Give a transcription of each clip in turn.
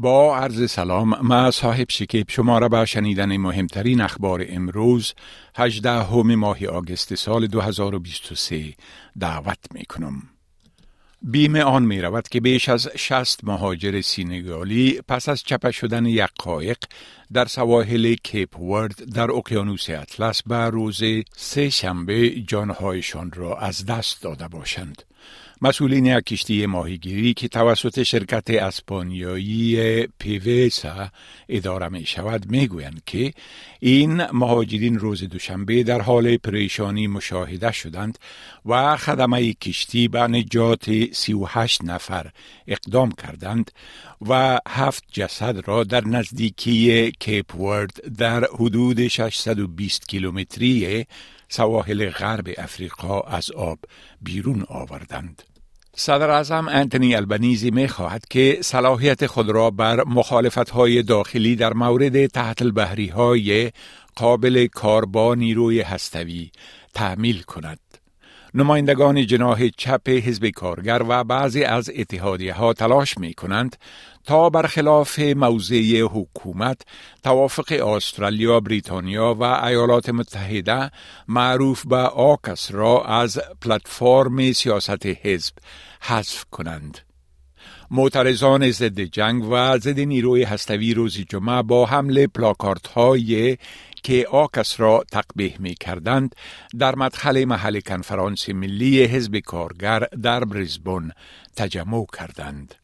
با عرض سلام ما صاحب شکیب شما را به شنیدن مهمترین اخبار امروز 18 همه ماه آگست سال 2023 دعوت می کنم. بیمه آن می رود که بیش از 60 مهاجر سینگالی پس از چپه شدن یک قایق در سواحل کیپ ورد در اقیانوس اطلس به روز سه شنبه جانهایشان را از دست داده باشند. مسئولین کشتی ماهیگیری که توسط شرکت اسپانیایی پیویسا اداره می شود می گویند که این مهاجرین روز دوشنبه در حال پریشانی مشاهده شدند و خدمه کشتی به نجات 38 نفر اقدام کردند و هفت جسد را در نزدیکی کیپ ورد در حدود 620 کیلومتری سواحل غرب افریقا از آب بیرون آوردند. صدر اعظم انتونی البنیزی می خواهد که صلاحیت خود را بر مخالفت های داخلی در مورد تحت البحری های قابل کار با نیروی هستوی تعمیل کند. نمایندگان جناح چپ حزب کارگر و بعضی از اتحادیه ها تلاش می کنند تا برخلاف موضع حکومت توافق استرالیا، بریتانیا و ایالات متحده معروف به آکس را از پلتفرم سیاست حزب حذف کنند. معترضان ضد جنگ و ضد نیروی هستوی روز جمعه با حمله پلاکارت های که آکس را تقبیه می کردند در مدخل محل کنفرانس ملی حزب کارگر در برزبون تجمع کردند.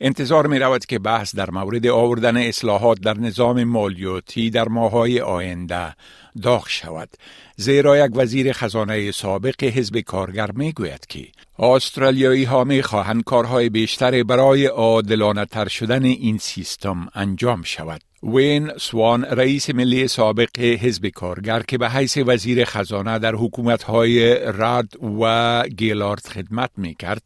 انتظار می رود که بحث در مورد آوردن اصلاحات در نظام مالیاتی در ماهای آینده داغ شود زیرا یک وزیر خزانه سابق حزب کارگر می گوید که استرالیایی ها می خواهند کارهای بیشتر برای عادلانه شدن این سیستم انجام شود وین سوان رئیس ملی سابق حزب کارگر که به حیث وزیر خزانه در حکومتهای رد و گیلارد خدمت می کرد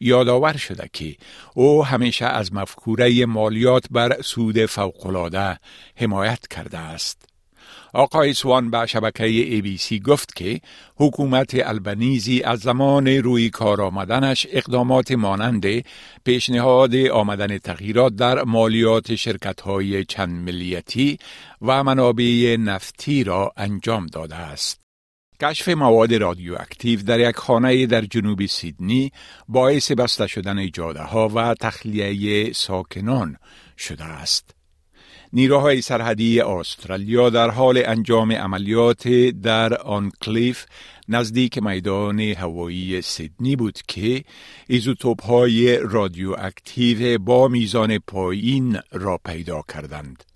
یادآور شده که او همیشه از مفکوره مالیات بر سود فوقالعاده حمایت کرده است. آقای سوان به شبکه ای بی سی گفت که حکومت البنیزی از زمان روی کار آمدنش اقدامات مانند پیشنهاد آمدن تغییرات در مالیات شرکت های چند ملیتی و منابع نفتی را انجام داده است. کشف مواد رادیواکتیو در یک خانه در جنوب سیدنی باعث بسته شدن جاده ها و تخلیه ساکنان شده است. نیروهای سرحدی استرالیا در حال انجام عملیات در Arncliffe نزدیک میدان هوایی سیدنی بود که ایزوتوپ های رادیواکتیو با میزان پایین را پیدا کردند.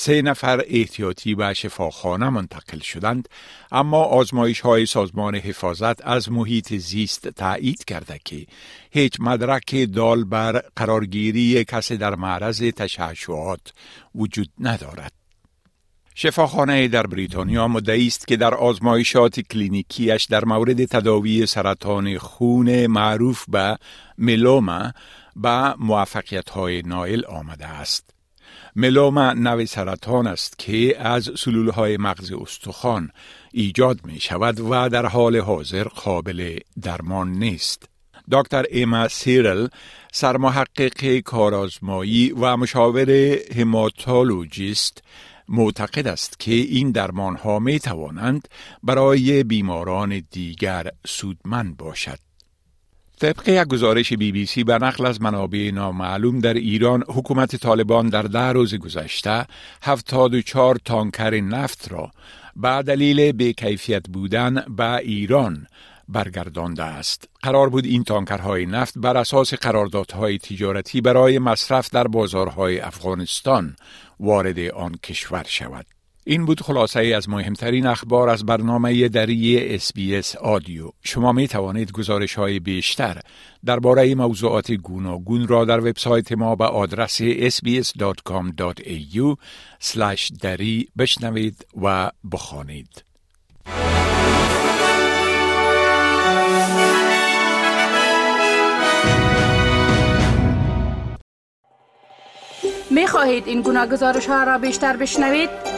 سه نفر احتیاطی به شفاخانه منتقل شدند اما آزمایش های سازمان حفاظت از محیط زیست تایید کرده که هیچ مدرک دال بر قرارگیری کسی در معرض تشعشعات وجود ندارد. شفاخانه در بریتانیا مدعی است که در آزمایشات کلینیکیش در مورد تداوی سرطان خون معروف به ملوما به موفقیت های نایل آمده است. ملوما نوع سرطان است که از سلول های مغز استخوان ایجاد می شود و در حال حاضر قابل درمان نیست. دکتر ایما سیرل سرمحقق کارآزمایی و مشاور هماتولوژیست معتقد است که این درمان ها می توانند برای بیماران دیگر سودمند باشد. طبق یک گزارش بی بی سی به نقل از منابع نامعلوم در ایران حکومت طالبان در ده روز گذشته 74 تانکر نفت را به دلیل بیکیفیت بودن به ایران برگردانده است. قرار بود این تانکرهای نفت بر اساس قراردادهای تجارتی برای مصرف در بازارهای افغانستان وارد آن کشور شود. این بود خلاصه ای از مهمترین اخبار از برنامه دری اسبیس آدیو. شما می توانید گزارش های بیشتر درباره موضوعات گوناگون را در وبسایت ما به آدرس sbs.com.au دری بشنوید و بخوانید. می خواهید این گناه گزارش ها را بیشتر بشنوید؟